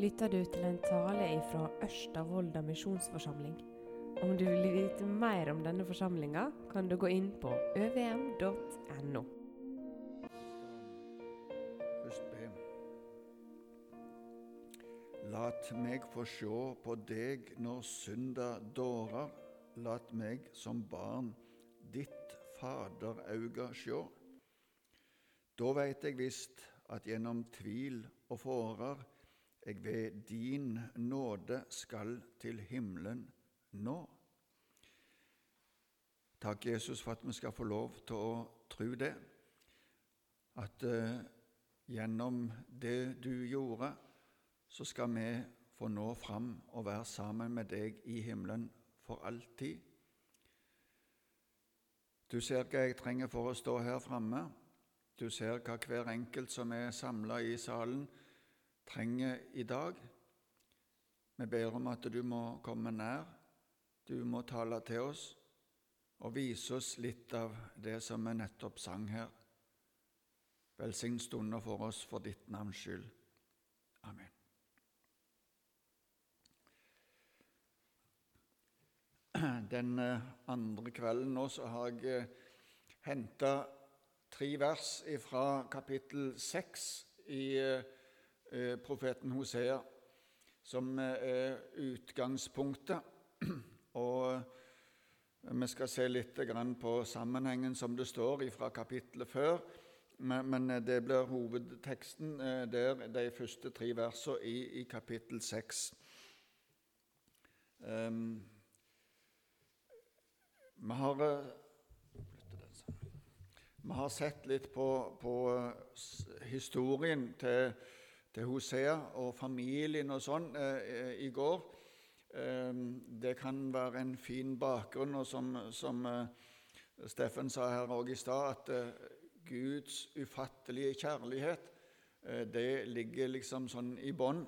lytter du til en tale fra Ørsta misjonsforsamling. Om du vil vite mer om denne forsamlinga, kan du gå inn på øvm.no. Først. Lat meg få sjå på deg når synda dårer. Lat meg som barn ditt faderauga sjå. Da veit eg visst at gjennom tvil og fårar jeg ved din nåde skal til himmelen nå. Takk, Jesus, for at vi skal få lov til å tro det. At uh, gjennom det du gjorde, så skal vi få nå fram og være sammen med deg i himmelen for alltid. Du ser hva jeg trenger for å stå her framme. Du ser hva hver enkelt som er samla i salen, trenger i dag. Vi ber om at du må komme nær, du må tale til oss og vise oss litt av det som vi nettopp sang her. Velsign stunder for oss for ditt navns skyld. Amen. Den eh, andre kvelden nå så har jeg eh, henta tre vers fra kapittel seks i eh, Eh, profeten Hosea, som eh, er utgangspunktet. Og eh, vi skal se litt på sammenhengen som det står fra kapittelet før. Men det blir hovedteksten der, de første tre versene i, i kapittel seks. Um, vi, har, vi har sett litt på, på historien til til Hosea og familien og sånn eh, i går. Eh, det kan være en fin bakgrunn, og som, som eh, Steffen sa her òg i stad, at eh, Guds ufattelige kjærlighet eh, det ligger liksom sånn i bånn.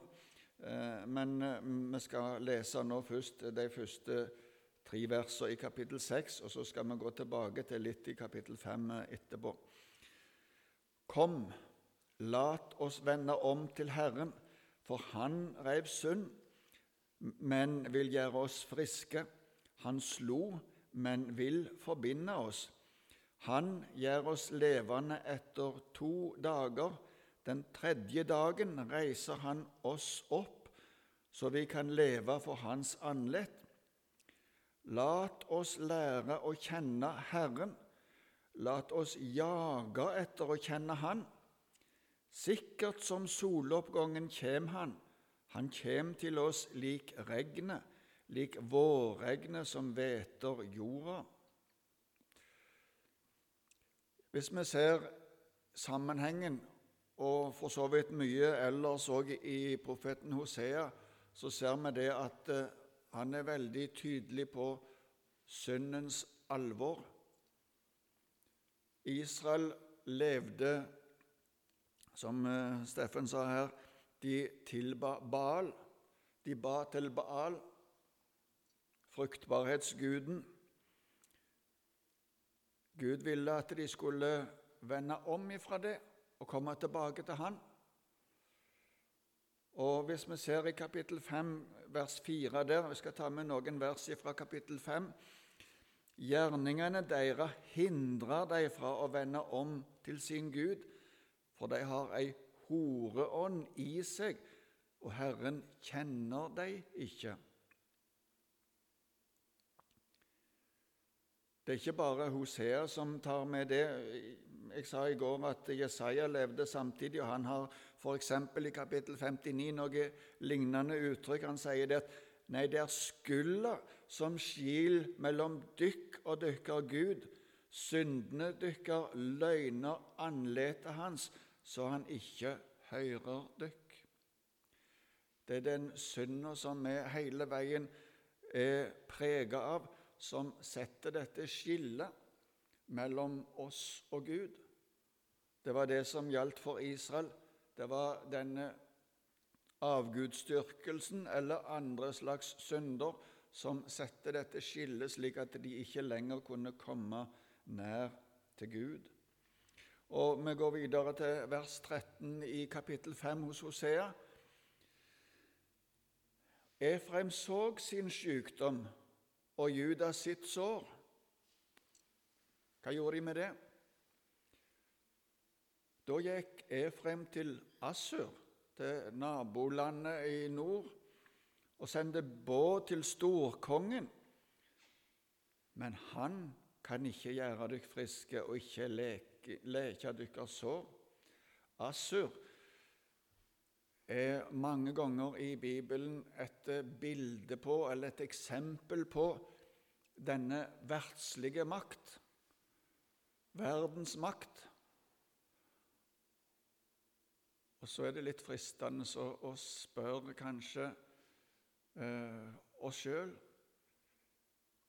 Eh, men vi skal lese nå først de første tre versene i kapittel 6, og så skal vi gå tilbake til litt i kapittel 5 etterpå. Kom, Lat oss vende om til Herren, for Han reiv synd, men vil gjøre oss friske. Han slo, men vil forbinde oss. Han gjør oss levende etter to dager. Den tredje dagen reiser Han oss opp, så vi kan leve for Hans andlet. Lat oss lære å kjenne Herren. Lat oss jage etter å kjenne Han. Sikkert som soloppgangen kjem han. Han kjem til oss lik regnet, lik vårregnet som hveter jorda. Hvis vi ser sammenhengen, og for så vidt mye ellers òg i profeten Hosea, så ser vi det at eh, han er veldig tydelig på syndens alvor. Israel levde som eh, Steffen sa her, de tilba Baal. De ba til Baal, fruktbarhetsguden. Gud ville at de skulle vende om ifra det og komme tilbake til Han. Og Hvis vi ser i kapittel 5, vers 4 der Vi skal ta med noen vers fra kapittel 5. Gjerningene deres hindrer dem fra å vende om til sin Gud for de har ei horeånd i seg, og Herren kjenner dem ikke. Det er ikke bare Hosea som tar med det. Jeg sa i går at Jesaja levde samtidig, og han har f.eks. i kapittel 59 noe lignende uttrykk. Han sier det at nei, det er skulda som skil mellom dykk og dykker Gud. Syndene dykker løgner anletet hans så han ikke hører dykk. Det er den synda som vi hele veien er prega av, som setter dette skillet mellom oss og Gud. Det var det som gjaldt for Israel. Det var denne avgudsdyrkelsen eller andre slags synder som setter dette skillet, slik at de ikke lenger kunne komme nær til Gud. Og Vi går videre til vers 13 i kapittel 5 hos Hosea. Efraim så sin sykdom og Judas sitt sår. Hva gjorde de med det? Da gikk Efraim til Assur, til nabolandet i nord, og sendte båt til storkongen. Men han kan ikke gjøre dere friske og ikke leke, leke deres sår. Assur er mange ganger i Bibelen et bilde på, eller et eksempel på, denne verdslige makt, verdens makt. Og så er det litt fristende å, spørre kanskje eh, oss sjøl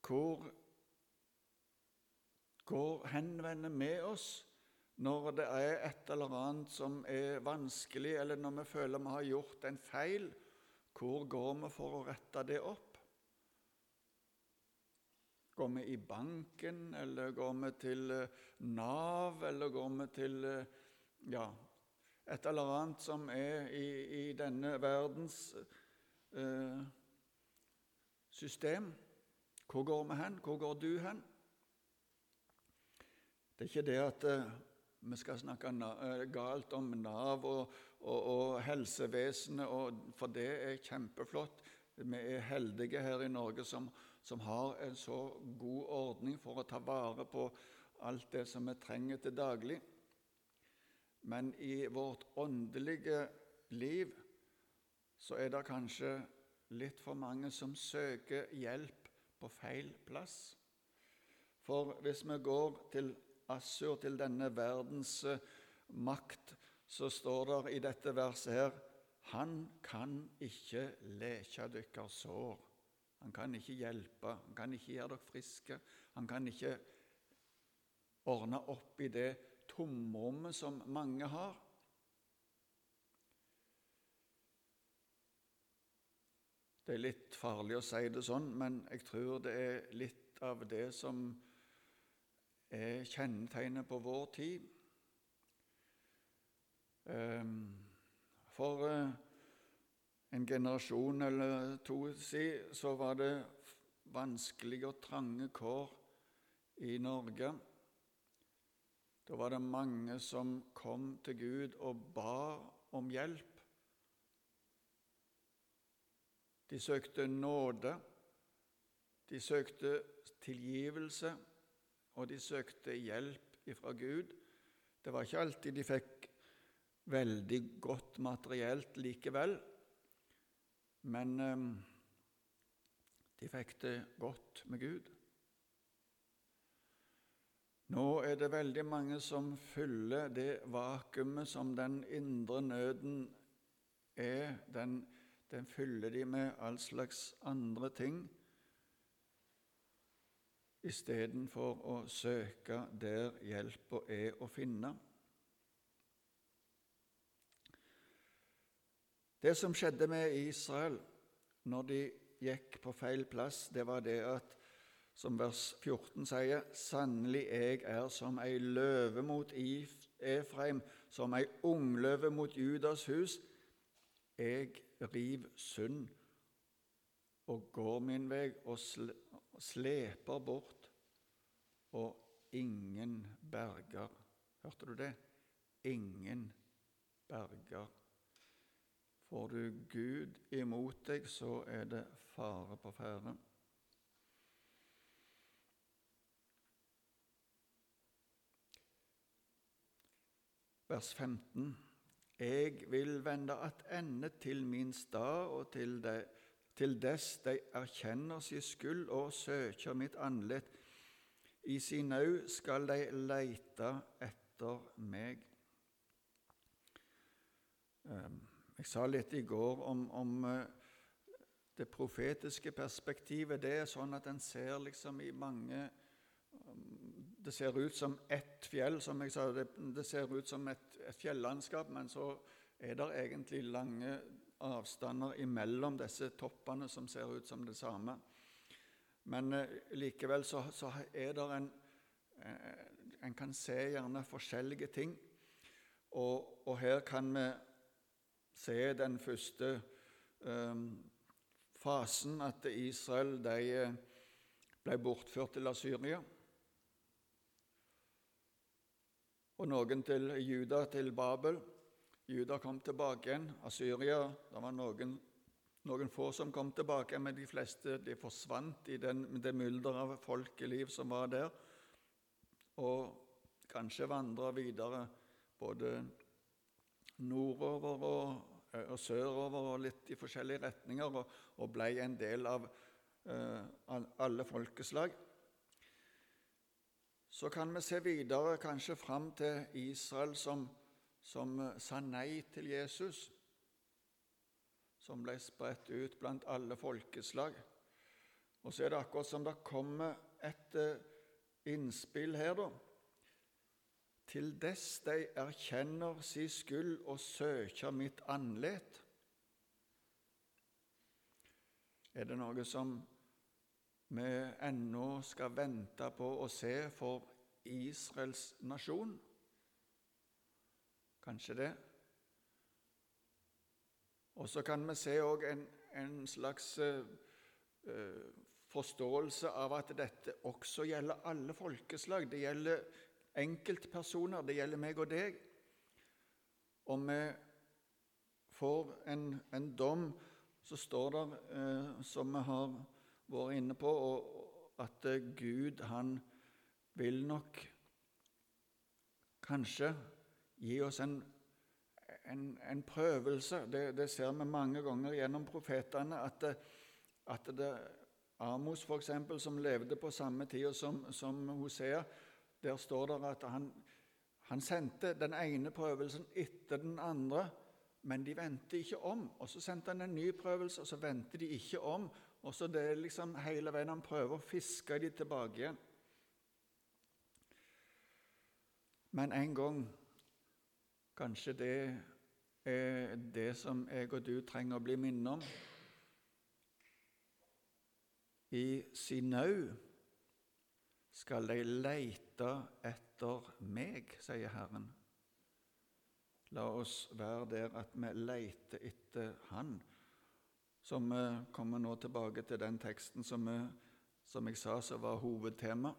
hvor går henvender med oss når det er et eller annet som er vanskelig, eller når vi føler vi har gjort en feil? Hvor går vi for å rette det opp? Går vi i banken, eller går vi til eh, Nav, eller går vi til eh, ja, et eller annet som er i, i denne verdens eh, system. Hvor går vi hen? Hvor går du hen? Det er ikke det at eh, vi skal snakke eh, galt om Nav og, og, og helsevesenet, for det er kjempeflott. Vi er heldige her i Norge som, som har en så god ordning for å ta vare på alt det som vi trenger til daglig. Men i vårt åndelige liv så er det kanskje litt for mange som søker hjelp på feil plass. For hvis vi går til Assur, til denne verdens eh, makt, så står det i dette verset her Han kan ikke leke deres sår. Han kan ikke hjelpe, han kan ikke gjøre dere friske. Han kan ikke ordne opp i det tomrommet som mange har. Det er litt farlig å si det sånn, men jeg tror det er litt av det som er kjennetegnet på vår tid. Ehm, for eh, en generasjon eller to siden så var det vanskelige og trange kår i Norge. Da var det mange som kom til Gud og ba om hjelp. De søkte nåde, de søkte tilgivelse, og de søkte hjelp fra Gud. Det var ikke alltid de fikk veldig godt materielt likevel, men eh, de fikk det godt med Gud. Nå er det veldig mange som fyller det vakuumet som den indre nøden er. Den, den fyller de med all slags andre ting istedenfor å søke der hjelpa er å finne. Det som skjedde med Israel når de gikk på feil plass, det var det at som vers 14 sier, sannelig jeg er som ei løve mot Efraim, som ei ungløve mot Judas hus. Jeg riv sund og går min vei og sleper bort, og ingen berger. Hørte du det? Ingen berger. Får du Gud imot deg, så er det fare på ferde. vers 15. Jeg vil vende attende til min stad og til, de, til dess de erkjenner sin skyld og søker mitt andlet. I sin nau skal de leite etter meg. Ehm, jeg sa litt i går om, om eh, det profetiske perspektivet. Det er sånn at en ser liksom i mange det ser ut som ett fjell, som jeg sa. Det, det ser ut som et, et fjellandskap, men så er det egentlig lange avstander imellom disse toppene som ser ut som det samme. Men eh, likevel så, så, er det en eh, En kan se gjerne forskjellige ting. Og, og her kan vi se den første eh, fasen at Israel de eh, ble bortført til Asyria. Og noen til Juda, til Babel. Juda kom tilbake igjen. Asyria Det var noen, noen få som kom tilbake, men de fleste de forsvant i den, det mylder av folkeliv som var der, og kanskje vandra videre både nordover og Eh, og sørover og litt i forskjellige retninger, og, og ble en del av uh, alle folkeslag. Så kan vi se videre, kanskje fram til Israel som, som uh, sa nei til Jesus, som ble spredt ut blant alle folkeslag. Og så er det akkurat som det kommer et uh, innspill her, da til dess de erkjenner si skyld og søker mitt andlet. Er det noe som vi ennå skal vente på å se for Israels nasjon? Kanskje det. Og så kan vi se òg en, en, slags uh, forståelse av at dette også gjelder alle folkeslag. Det gjelder enkeltpersoner. Det gjelder meg og deg. Og vi får en, en dom, så står det, uh, som vi har vært inne på, at eh, Gud, han vil nok kanskje gi oss en, en, en prøvelse. Det, det, ser vi mange ganger gjennom profetene. At, det, at det, Amos, f.eks., som levde på samme tid som, som Hosea, der står det at han, han sendte den ene prøvelsen etter den andre, men de vendte ikke om. Og Så sendte han en ny prøvelse, og så vendte de ikke om. Og så det er liksom hele veien han prøver å fiske de tilbake igjen. Men en gang Kanskje det er det som jeg og du trenger å bli minnet om. I Sinau skal de leite etter meg, sier Herren. La oss være der at vi leiter etter Han. Så vi kommer nå tilbake til den teksten som, vi, som jeg sa som var hovedtema.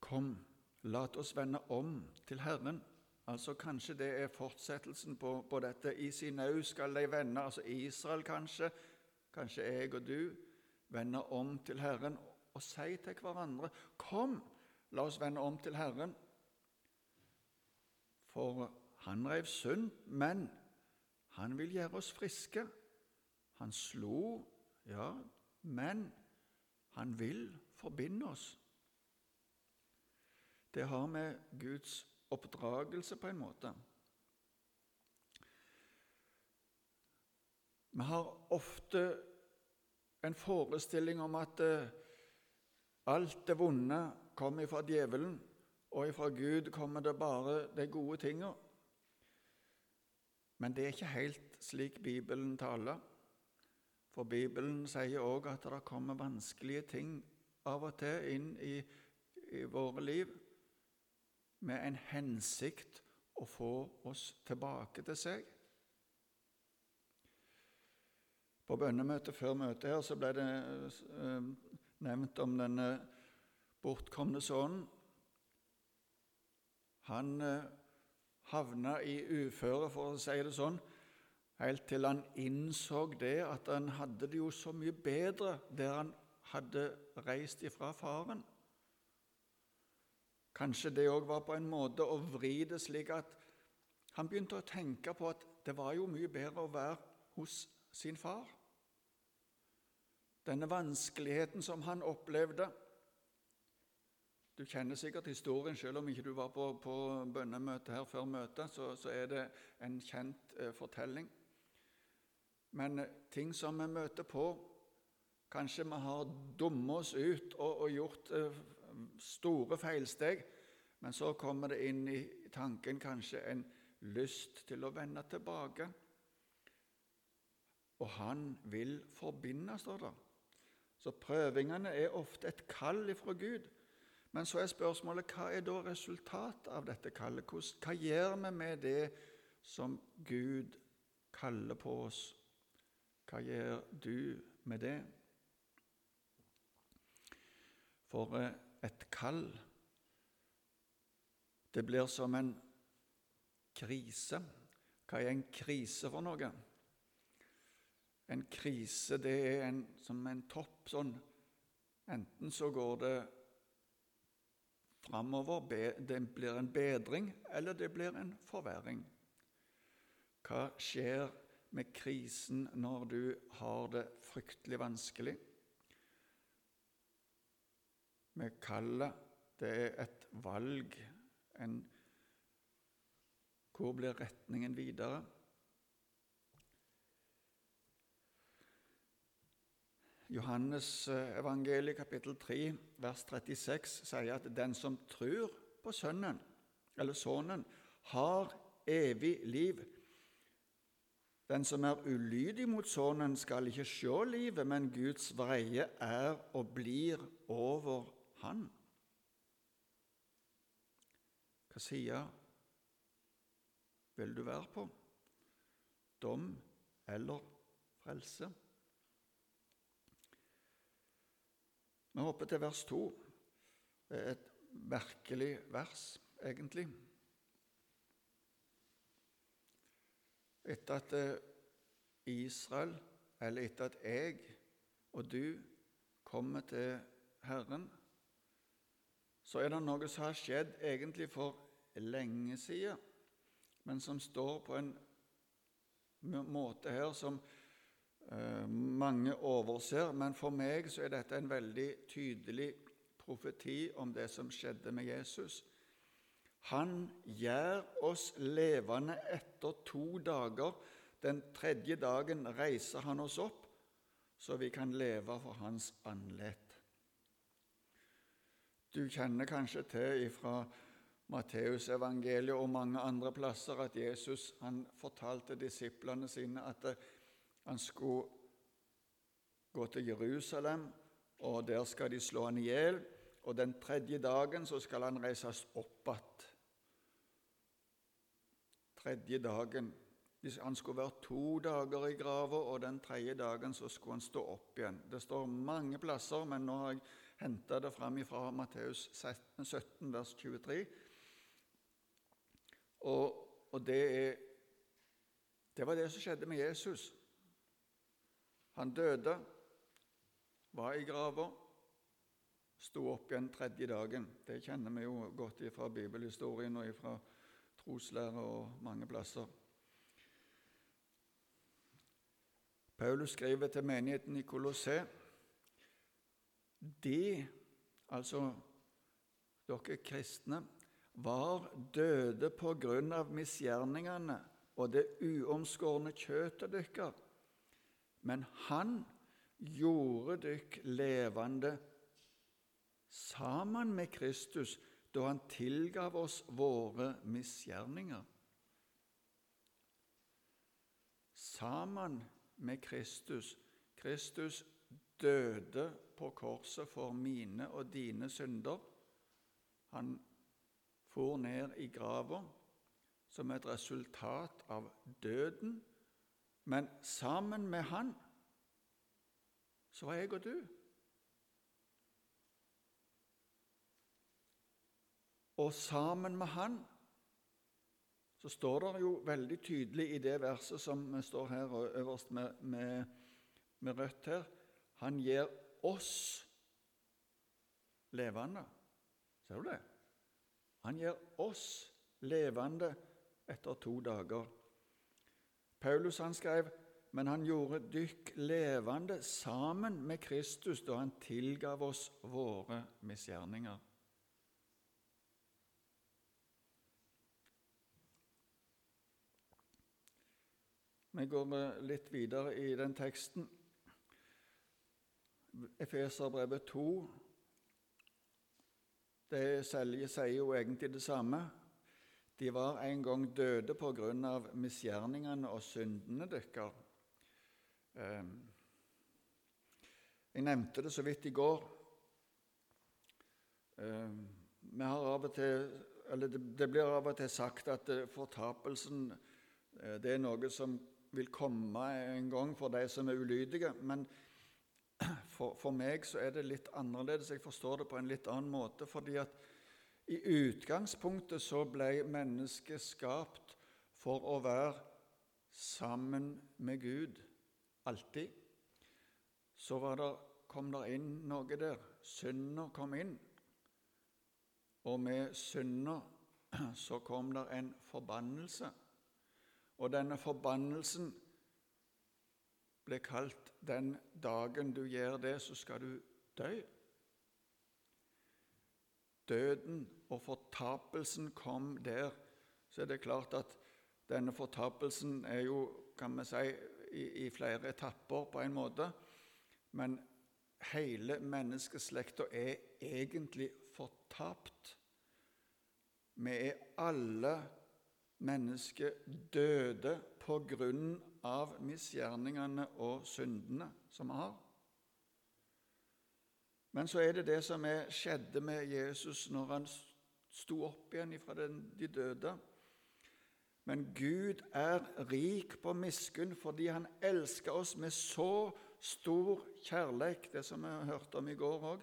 Kom, la oss vende om til Herren. Altså Kanskje det er fortsettelsen på, på dette. I Sinau skal de vende, altså Israel kanskje, kanskje jeg og du, vende om til Herren og si til hverandre Kom, la oss vende om til Herren. For han rev synd, men han vil gjøre oss friske. Han slo, ja, men han vil forbinde oss. Det har med Guds oppdragelse på en måte. Vi har ofte en forestilling om at uh, Alt det vonde kommer fra djevelen, og fra Gud kommer det bare de gode tinga. Men det er ikke helt slik Bibelen taler. For Bibelen sier òg at det kommer vanskelige ting av og til inn i, i våre liv med en hensikt å få oss tilbake til seg. På bønnemøtet før møtet her så ble det uh, nevnt om denne bortkomne sønnen. Han eh, havna i uføre, for å si det sånn, helt til han innså det at han hadde det jo så mye bedre der han hadde reist ifra faren. Kanskje det òg var på en måte å vri det slik at han begynte å tenke på at det var jo mye bedre å være hos sin far denne vanskeligheten som han opplevde. Du kjenner sikkert historien, selv om ikke du var på, på bønnemøte her før møtet, så, så er det en kjent eh, fortelling. Men eh, ting som vi møter på Kanskje vi har dummet oss ut og, og gjort eh, store feilsteg, men så kommer det inn i tanken kanskje en lyst til å vende tilbake. Og han vil forbinde, står det. Så prøvingene er ofte et kall ifra Gud. Men så er spørsmålet hva er da resultatet av dette kallet? Hva gjør vi med det som Gud kaller på oss? Hva gjør du med det? For eh, et kall Det blir som en krise. Hva er en krise for noe? En krise det er en, som en topp. sånn. Enten så går det framover, det blir en bedring, eller det blir en forverring. Hva skjer med krisen når du har det fryktelig vanskelig? Med kaller det er et valg. En, hvor blir retningen videre? Johannes eh, evangeliet kapittel 3 vers 36 sier at den som tror på Sønnen, eller Sønnen, har evig liv. Den som er ulydig mot Sønnen, skal ikke se livet, men Guds vreie er og blir over han. Hva side vil du være på? Dom eller frelse? Vi hopper til vers 2. Det er et merkelig vers, egentlig. etter at eh, Israel, eller etter at jeg og du kommer til Herren, så er det noe som har skjedd egentlig for lenge siden, men som står på en måte her som eh, mange overser. Men for meg så er dette en veldig tydelig profeti om det som skjedde med Jesus. Han gjør oss levende etter to dager. Den tredje dagen reiser han oss opp, så vi kan leve for hans andlet. Du kjenner kanskje til fra Matteusevangeliet og mange andre plasser at Jesus han fortalte disiplene sine at han skulle gå til Jerusalem, og der skal de slå han i hjel. Og den tredje dagen så skal han reises opp igjen tredje dagen. Han skulle være to dager i grava, og den tredje dagen så skulle han stå opp igjen. Det står mange plasser, men nå har jeg henta det fram fra Matteus 17, 17, vers 23. Og, og det, er, det var det som skjedde med Jesus. Han døde, var i grava, sto opp igjen tredje dagen. Det kjenner vi jo godt fra bibelhistorien og fra troslære og mange plasser. Paulus skriver til menigheten i Kolosse De, altså dere kristne, var døde på grunn av misgjerningene og det uomskårne kjøttet deres. Men Han gjorde dykk levende sammen med Kristus da han tilgav oss våre misgjerninger. Sammen med Kristus. Kristus døde på korset for mine og dine synder. Han for ned i grava som et resultat av døden. Men sammen med han så var jeg og du. Og sammen med Han så står det jo veldig tydelig i det verset som står her øverst med, med, med rødt her Han gir oss levende. Ser du det? Han gir oss levende etter to dager. Paulus han skrev men han gjorde dykk levende sammen med Kristus da han tilgav oss våre misgjerninger. Vi går litt videre i den teksten. Efeserbrevet 2 det sier jo egentlig det samme. De var en gang døde på grunn av misgjerningene og syndene deres. Ehm, jeg nevnte det så vidt i går. Ehm, vi har av og til, eller Det blir av og til sagt at fortapelsen eh, det er noe som vil komme en gang for de som er ulydige. Men for, for, meg så er det litt annerledes. Jeg forstår det på en litt annen måte. fordi at i utgangspunktet så ble mennesket skapt for å være sammen med Gud alltid. Så der, kom det inn noe der. Synda kom inn. Og med synda så kom det en forbannelse. Og denne forbannelsen ble kalt 'den dagen du gjør det, så skal du dø'. Døden og fortapelsen kom der. Så er det klart at denne fortapelsen er jo, kan vi si, i, i flere etapper på en måte. Men hele menneskeslekta er egentlig fortapt. Vi er alle mennesker døde på grunn av misgjerningene og syndene som vi har. Men så er det det som er, skjedde med Jesus når han sto opp igjen fra de døde. Men Gud er rik på miskunn fordi han elsker oss med så stor kjærleik, det som vi hørte om i går òg,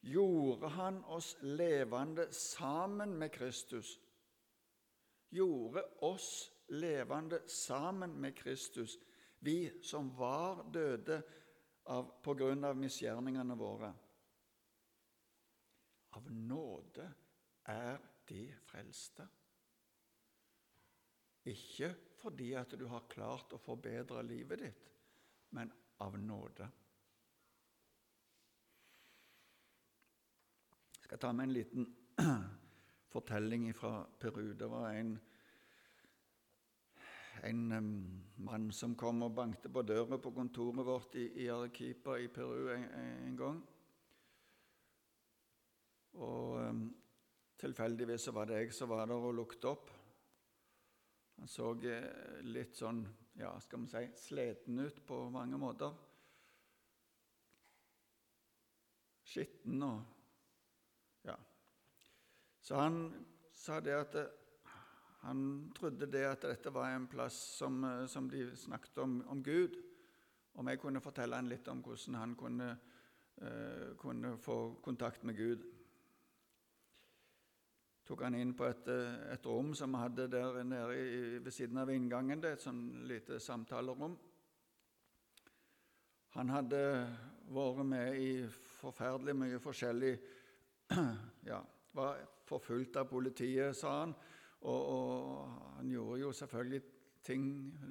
gjorde han oss levende sammen med Kristus. Gjorde oss levende sammen med Kristus, vi som var døde av, på grunn av misgjerningene våre. Av nåde er de frelste. Ikke fordi at du har klart å forbedre livet ditt, men av nåde. Jeg skal ta med en liten fortelling fra Peru. Det var en, en mann som kom og bankte på døra på kontoret vårt i, i Arequipa i Peru en, en gang. Og tilfeldigvis så var det jeg som var der og lukket opp. Han så eh, litt sånn, ja, skal vi si, sliten ut på mange måter. Skitten og Ja. så han sa det at eh, han trodde det at dette var en plass som, eh, som de snakket om, om, Gud. Om jeg kunne fortelle han litt om hvordan han kunne, uh, kunne få kontakt med Gud. Tok han inn på et, et rom som vi hadde der nede i, ved siden av inngangen. Det er et sånn lite samtalerom. Han hadde vært med i forferdelig mye forskjellig ja, var forfulgt av politiet, sa han. Og, og, han gjorde jo selvfølgelig ting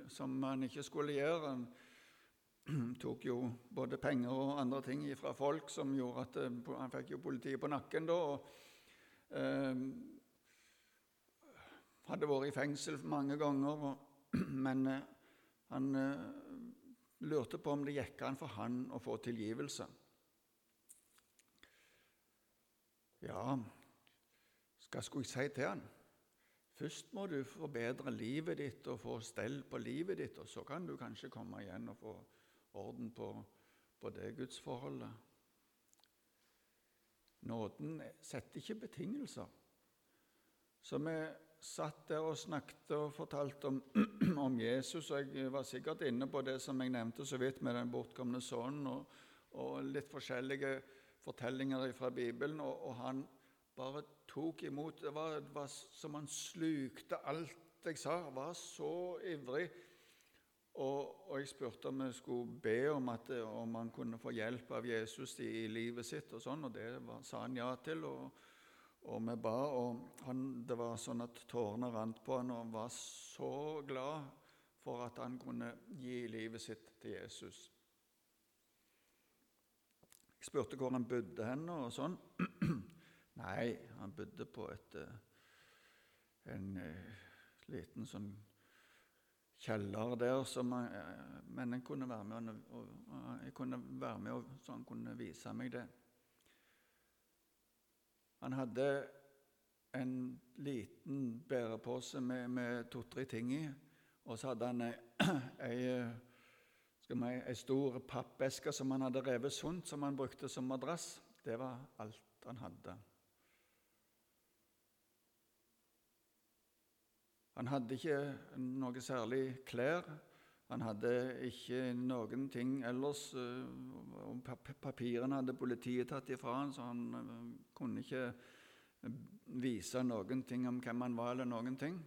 som han ikke skulle gjøre. Han tok jo både penger og andre ting fra folk som gjorde at eh, han fikk jo politiet på nakken da. og eh, Hadde vært i fengsel mange ganger, og, men eh, han eh, lurte på om det gikk an for han å få tilgivelse. Ja, hva skulle jeg si til han? Først må du forbedre livet ditt og få stell på livet ditt, og så kan du kanskje komme igjen og få orden på, på det gudsforholdet. Nåden setter ikke betingelser. Så vi satt der og snakket og fortalte om, om, Jesus, og jeg var sikkert inne på det som jeg nevnte så vidt med den bortkomne sønnen, og, og, litt forskjellige fortellinger fra Bibelen, og, og han bare tok imot. Det var, det var som han slukte alt jeg sa. Var så ivrig. Og, og jeg spurte om jeg skulle be om at om han kunne få hjelp av Jesus i, i livet sitt, og sånn, og det var, sa han ja til. og og vi ba, og han, det var sånn at tårene rant på han, og han var så glad for at han kunne gi livet sitt til Jesus. Jeg spurte hvor han bodde hen, og sånn. Nei, han bodde på et, eh, en uh, liten sånn kjeller der, som, uh, men jeg kunne være med, og, og, kunne være med så han kunne vise meg det. Han hadde en liten bærepose med, med to-tre ting i, og så hadde han ei, ei, ei stor pappeske som han hadde revet sunt, som han brukte som madrass. Det var alt han hadde. Han hadde ikke noe særlig klær. Han hadde ikke noen ting ellers. Eh, papirene hadde politiet tatt ifra han, så han eh, kunne ikke vise noen ting om hvem han var, eller noen ting.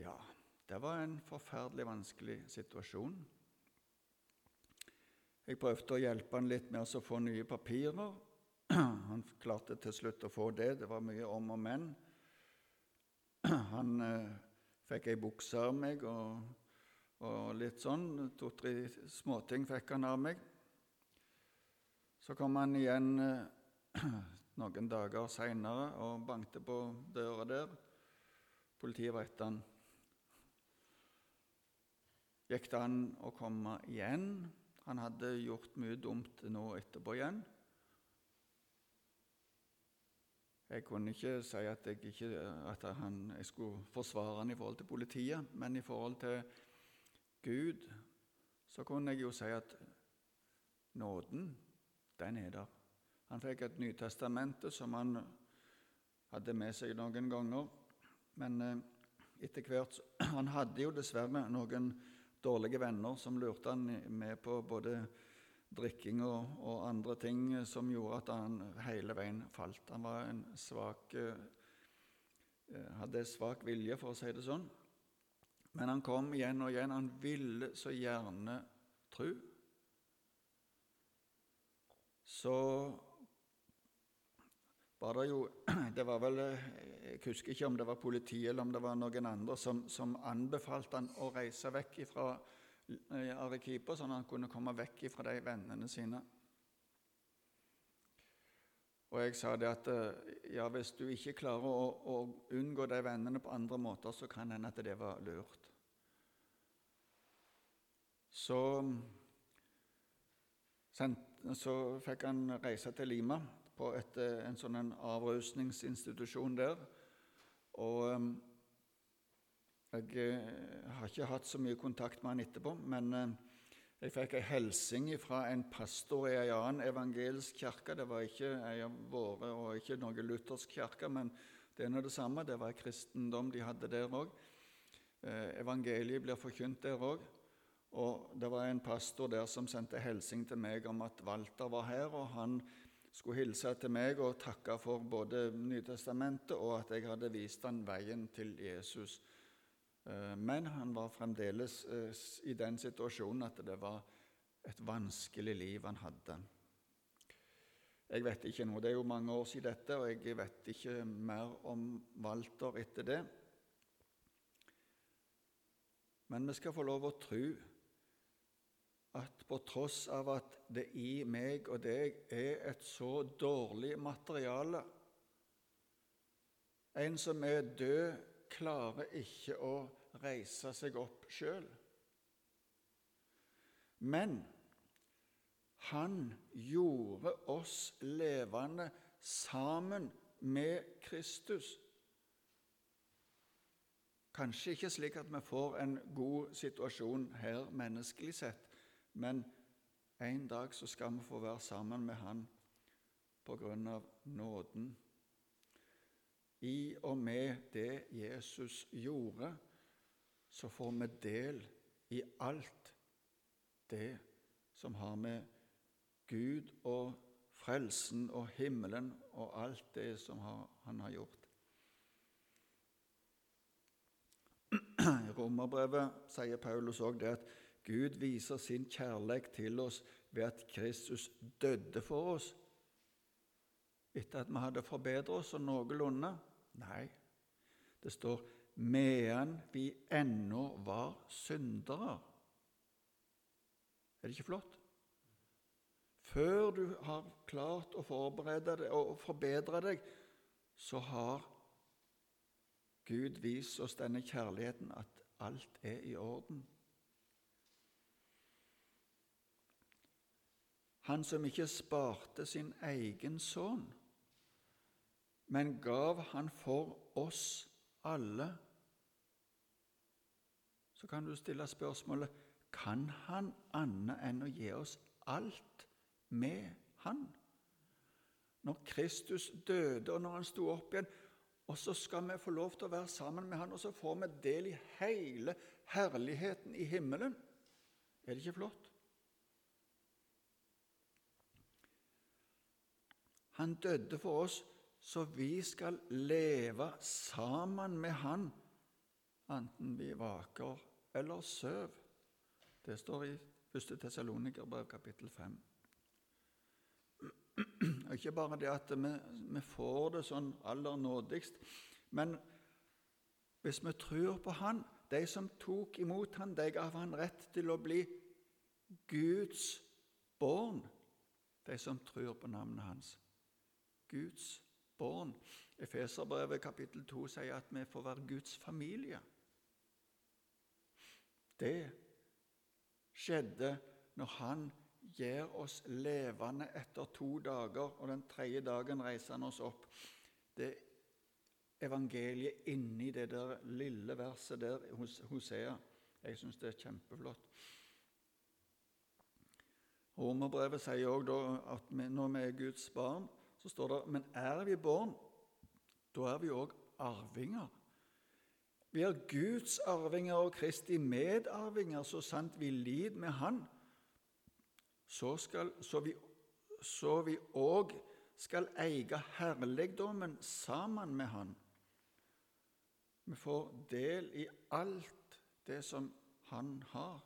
Ja, det var en forferdelig vanskelig situasjon. Jeg prøvde å hjelpe han litt med å få nye papirer. Han klarte til slutt å få det. Det var mye om og men. Han eh, fikk ei bukse av meg og, og litt sånn. To-tre småting fikk han av meg. Så kom han igjen eh, noen dager seinere og bankte på døra der. Politiet var etter han. Gikk det an å komme igjen? Han hadde gjort mye dumt nå etterpå igjen. Jeg kunne ikke si at jeg, ikke, at han, jeg skulle forsvare han i forhold til politiet, men i forhold til Gud så kunne jeg jo si at nåden, den er der. Han fikk et Nytestamente som han hadde med seg noen ganger. Men eh, etter hvert Han hadde jo dessverre noen dårlige venner som lurte han med på både drikking og, og, andre ting som gjorde at han hele veien falt. Han var en svak, eh, hadde svak vilje, for å si det sånn. Men han kom igjen og igjen. Han ville så gjerne tro. Så var det jo Det var vel Jeg husker ikke om det var politiet eller om det var noen andre som, som anbefalte han å reise vekk fra Arekipa, sånn at han kunne komme vekk fra de vennene sine. Og jeg sa det at eh, ja, hvis du ikke klarer å, å unngå de vennene på andre måter, så kan hende at det var lurt. Så, så fikk han reise til Lima, på et, eh, en sånn avrusningsinstitusjon der. Og eh, jeg eh, har ikke hatt så mye kontakt med han etterpå, men eh, jeg fikk en hilsing fra en pastor i en annen evangelisk kirke. Det var ikke en av våre og ikke noen luthersk kirke, men det er nå det samme. Det var kristendom de hadde der òg. Eh, evangeliet blir forkynt der òg. Og det var en pastor der som sendte hilsing til meg om at Walter var her, og han skulle hilse til meg og takke for både Nytestamentet og at jeg hadde vist han veien til Jesus. Eh, men han var fremdeles eh, i den situasjonen at det var et vanskelig liv han hadde. Jeg vet ikke nå, Det er jo mange år siden dette, og jeg vet ikke mer om Walter etter det. Men vi skal få lov å tro at på tross av at det i meg og deg er et så dårlig materiale En som er død, klarer ikke å reise seg opp sjøl. Men han gjorde oss levende sammen med Kristus. Kanskje ikke slik at vi får en god situasjon her menneskelig sett, men en dag så skal vi få være sammen med Han på grunn av nåden. I og med det Jesus gjorde, så får vi del i alt det som har med Gud og frelsen og himmelen og alt det som han har gjort. I Romerbrevet sier Paulus òg det at Gud viser sin kjærlighet til oss ved at Kristus døde for oss etter at vi hadde forbedret oss og noenlunde. Nei, det står medan vi ennå var syndere. Er det ikke flott? Før du har klart å forberede deg og forbedre deg, så har Gud vist oss denne kjærligheten, at alt er i orden. Han som ikke sparte sin egen sønn, men gav han for oss alle så kan du stille spørsmålet kan han annet enn å gi oss alt med han? Når Kristus døde, og når han sto opp igjen, Og så skal vi få lov til å være sammen med han, og så får vi del i hele herligheten i himmelen. Er det ikke flott? Han døde for oss så vi skal leve sammen med Han, enten vi vaker eller søv. Det står i 1. Tessalonikerbrev kapittel 5. Og ikke bare det at vi, vi får det sånn aller nådigst, men hvis vi tror på Han De som tok imot Han, de gav Han rett til å bli Guds barn, de som tror på navnet Hans. Guds barn. Efeserbrevet kapittel 2 sier at vi får være Guds familie. Det skjedde når Han gjør oss levende etter to dager, og den tredje dagen reiser han oss opp. Det evangeliet inni det der lille verset der hos Hosea. Jeg syns det er kjempeflott. Romerbrevet sier òg at når vi er Guds barn, så står det Men er vi barn, da er vi òg arvinger. Vi er Guds arvinger og Kristi medarvinger, så sant vi lider med Han så, skal, så vi så òg skal eie herligdommen sammen med Han. Vi får del i alt det som Han har.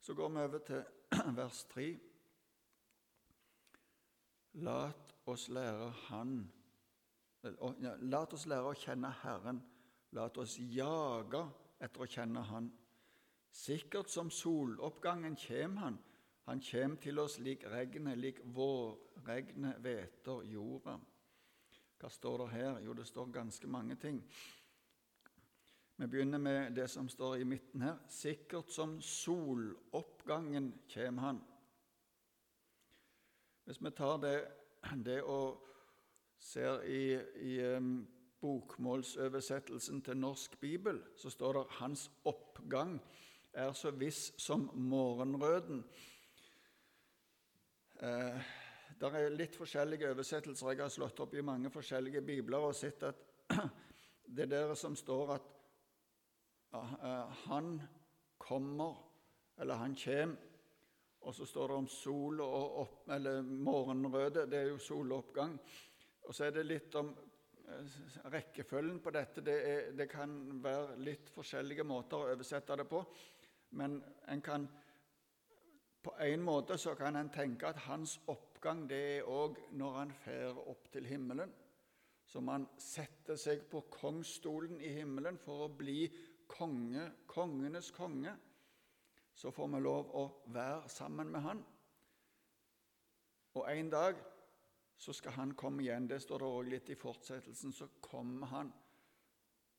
Så går vi over til vers 3. Lat oss lære Han Lat oss lære å kjenne Herren. Lat oss jage etter å kjenne Han. Sikkert som soloppgangen kjem Han, han kommer til oss lik regnet, lik vårregnet hveter jorda. Hva står det her? Jo, det står ganske mange ting. Vi begynner med det som står i midten her. Sikkert som soloppgangen kommer han. Hvis vi tar det, det og ser i, i bokmålsoversettelsen til norsk bibel, så står det 'Hans oppgang er så viss som morgenrøden'. Eh, det er litt forskjellige oversettelser. Jeg har slått opp i mange forskjellige bibler og sett at det der som står at uh, han kommer, eller han kommer, og så står det om sol og opp, eller morgenrøde, det er jo soloppgang. Og så er det litt om rekkefølgen på dette. Det, er, det, kan være litt forskjellige måter å oversette det på, men en kan på en måte så kan en tenke at hans oppgang det er òg når han fer opp til himmelen. Som han setter seg på kongsstolen i himmelen for å bli konge, kongenes konge. Så får vi lov å være sammen med han. Og en dag så skal han komme igjen. Det står det òg litt i fortsettelsen. Så kommer han.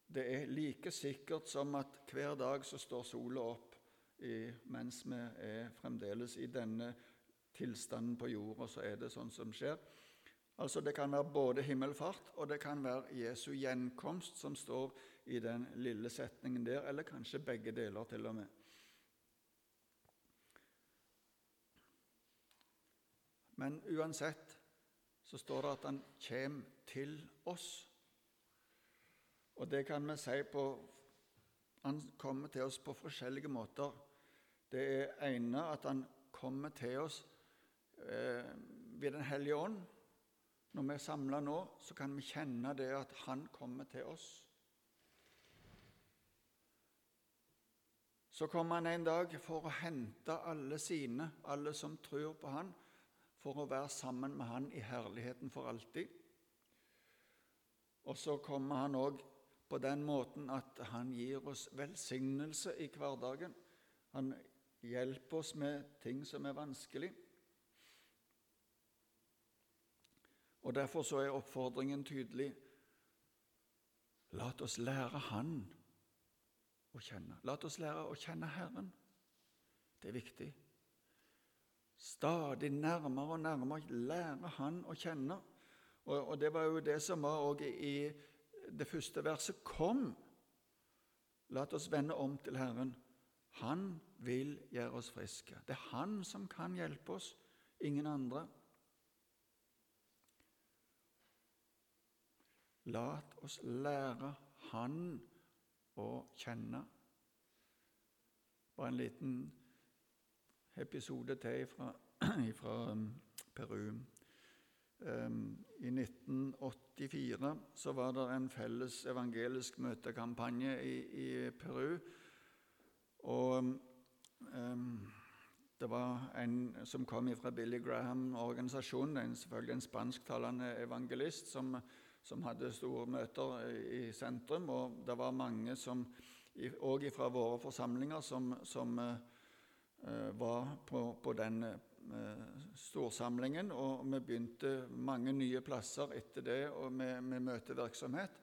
Det er like sikkert som at hver dag så står sola opp i, mens vi er fremdeles i denne tilstanden på jorda, så er det sånn som skjer. Altså Det kan være både himmelfart og det kan være Jesu gjenkomst, som står i den lille setningen der, eller kanskje begge deler til og med. Men uansett så står det at han kommer til oss. Og det kan vi si på Han kommer til oss på forskjellige måter. Det er ene at han kommer til oss eh, ved Den hellige ånd. Når vi er samla nå, så kan vi kjenne det at han kommer til oss. Så kommer han en dag for å hente alle sine, alle som tror på han, for å være sammen med han i herligheten for alltid. Og så kommer han òg på den måten at han gir oss velsignelse i hverdagen. Han hjelper oss med ting som er vanskelig. Og Derfor så er oppfordringen tydelig. La oss lære Han å kjenne. La oss lære å kjenne Herren. Det er viktig. Stadig nærmere og nærmere lære Han å kjenne. Og, og Det var jo det som var i det første verset. Kom, la oss vende om til Herren. Han vil gjøre oss friske. Det er Han som kan hjelpe oss, ingen andre. La oss lære Han å kjenne. Bare en liten episode til fra, um, Peru. Um, I 1984 så var det en felles evangelisk møtekampanje i, i Peru. Og um, det var en som kom fra Billy Graham-organisasjonen, en, selvfølgelig en spansktalende evangelist, som, som, hadde store møter i sentrum. Og det var mange som, òg fra våre forsamlinger som, som uh, var på, på den uh, storsamlingen. Og vi begynte mange nye plasser etter det og med, med møtevirksomhet.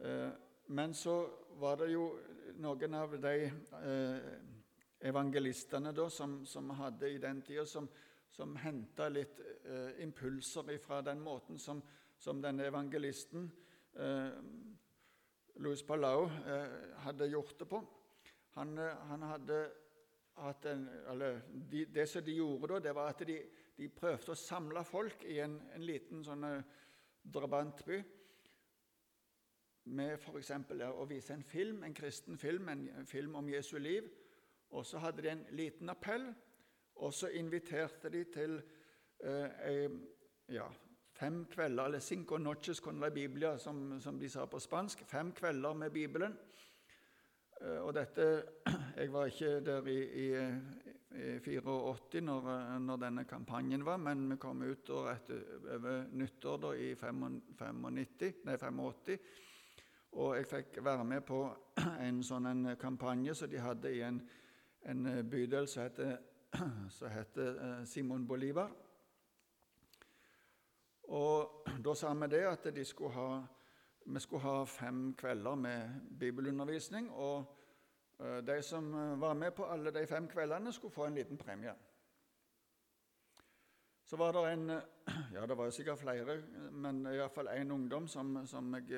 Uh, men så var det jo noen av de evangelistene da, som, som hadde i den tida, som, som henta litt eh, impulser fra den måten som, som denne evangelisten eh, Louis Palau eh, hadde gjort det på. Han, eh, han hadde en, de, Det som de gjorde da, det var at de, de prøvde å samle folk i en, en liten sånn eh, drabantby med f.eks. å vise en film, en kristen film, en film om Jesu liv. Og så hadde de en liten appell, og så inviterte de til eh, ja, fem kvelder, eller cinco noches con la Biblia, som, som, de sa på spansk. Fem kvelder med Bibelen. Eh, og dette Jeg var ikke der i, i, i 84 når, når, denne kampanjen var, men vi kom ut etter, over nyttår da, i 95, nei, 85. Og jeg fikk være med på en sånn en kampanje som de hadde i en en eh, bydel som heter, som heter eh, Simon Bolivar. Og Da sa vi det at de skulle ha, vi skulle ha fem kvelder med bibelundervisning. Og eh, de som var med på alle de fem kveldene, skulle få en liten premie. Så var det en Ja, det var sikkert flere, men iallfall én ungdom som, som jeg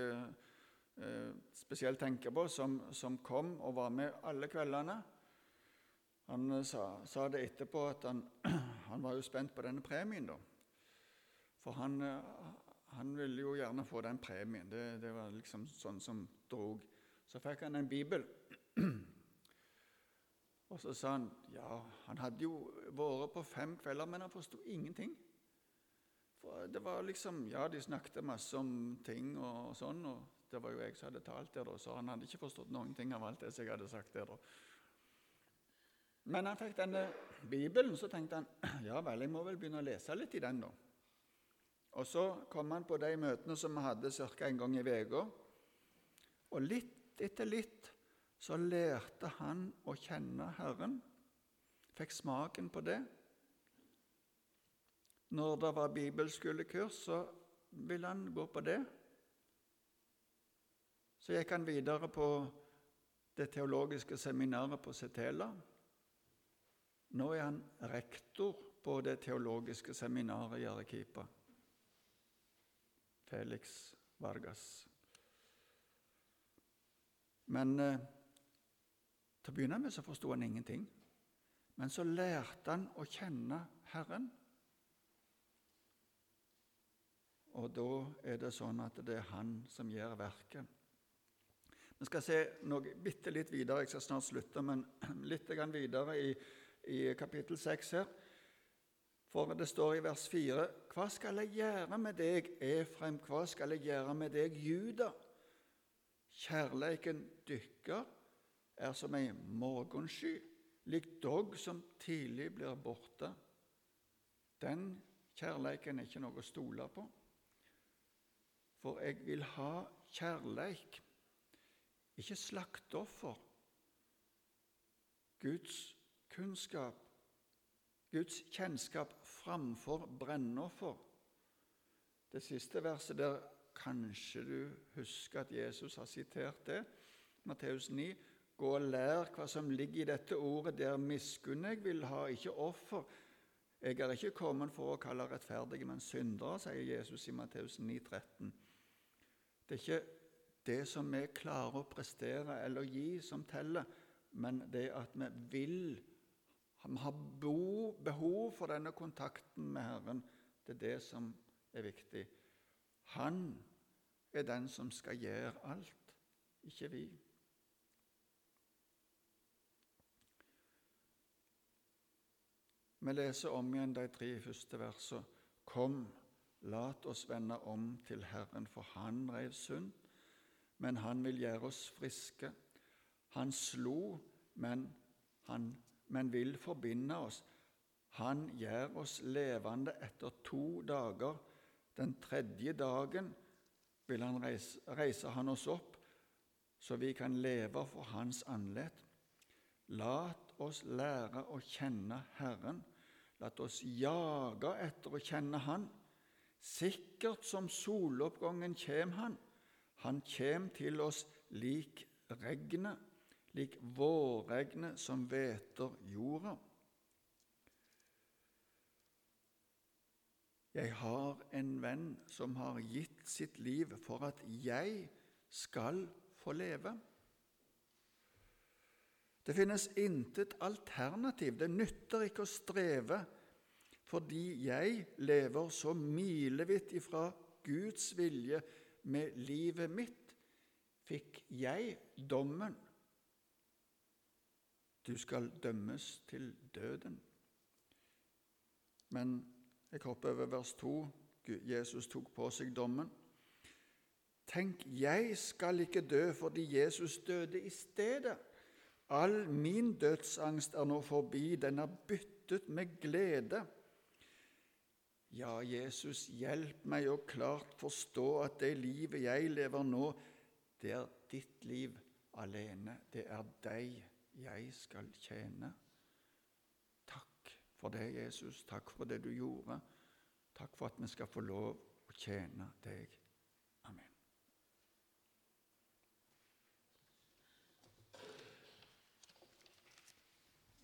eh, spesielt tenker på, som, som kom og var med alle kveldene. Han eh, sa, sa, det etterpå at han, han, var jo spent på denne premien. da. For han, eh, han, ville jo gjerne få den premien. Det, det, var liksom sånn som drog. Så fikk han en bibel. Og så sa han ja, han hadde jo vært på fem kvelder, men han forsto ingenting. For det var liksom, ja, De snakket masse om ting og sånn, og det var jo jeg som hadde talt der, da, så han hadde ikke forstått noen ting av alt det jeg hadde sagt der. da. Men han fikk denne Bibelen, så tenkte han ja vel, jeg må vel begynne å lese litt i den. da. Og Så kom han på de møtene som vi hadde ca. en gang i uka. Og litt etter litt så lærte han å kjenne Herren. Fikk smaken på det. Når det var bibelskolekurs, så ville han gå på det. Så gikk han videre på det teologiske seminaret på Setela. Nå er han rektor på det teologiske seminaret i Arequipa. Felix Vargas. Men eh, til å begynne med så forsto han ingenting. Men så lærte han å kjenne Herren. Og da er det sånn at det er han som gjør verket. Vi skal se noe bitte litt videre, jeg skal snart slutte, men litt videre i i kapittel 6 her. For det står i vers 4.: Hva skal jeg gjøre med deg, Efraim? Hva skal jeg gjøre med deg, Juda? Kjærleiken dykker er som ei morgensky, lik dogg som tidlig blir borte. Den kjærleiken er ikke noe å stole på. For jeg vil ha kjærleik, ikke slakteoffer. Guds kunnskap, Guds kjennskap framfor brennoffer. Det siste verset der Kanskje du husker at Jesus har sitert det? Matteus 9. Gå og lær hva som ligger i dette ordet, der miskunn jeg vil ha, ikke offer. Jeg er ikke kommet for å kalle rettferdige, men syndere, sier Jesus i Matteus 9, 13. Det er ikke det som vi klarer å prestere eller gi, som teller, men det at vi vil han har behov for denne kontakten med Herren. Det er det som er viktig. Han er den som skal gjøre alt, ikke vi. Vi leser om igjen de tre første versene. Kom, lat oss vende om til Herren, for Han reiv sund, men Han vil gjøre oss friske. Han slo, men, han, men vil forbinde oss. Han gjør oss levende etter to dager. Den tredje dagen vil han reise, reise han oss opp, så vi kan leve for Hans andlet. Lat oss lære å kjenne Herren. Lat oss jage etter å kjenne Han. Sikkert som soloppgangen kjem Han. Han kjem til oss lik regnet, lik vårregnet som hveter jorda. Jeg har en venn som har gitt sitt liv for at jeg skal få leve. Det finnes intet alternativ. Det nytter ikke å streve, fordi jeg lever så milevidt ifra Guds vilje med livet mitt, fikk jeg dommen. Du skal dømmes til døden. Men jeg hopper over vers 2. Jesus tok på seg dommen. Tenk, jeg skal ikke dø fordi Jesus døde i stedet. All min dødsangst er nå forbi, den er byttet med glede. Ja, Jesus, hjelp meg å klart forstå at det livet jeg lever nå, det er ditt liv alene. Det er deg jeg skal tjene. Takk for det, Jesus. Takk for det du gjorde. Takk for at vi skal få lov å tjene deg.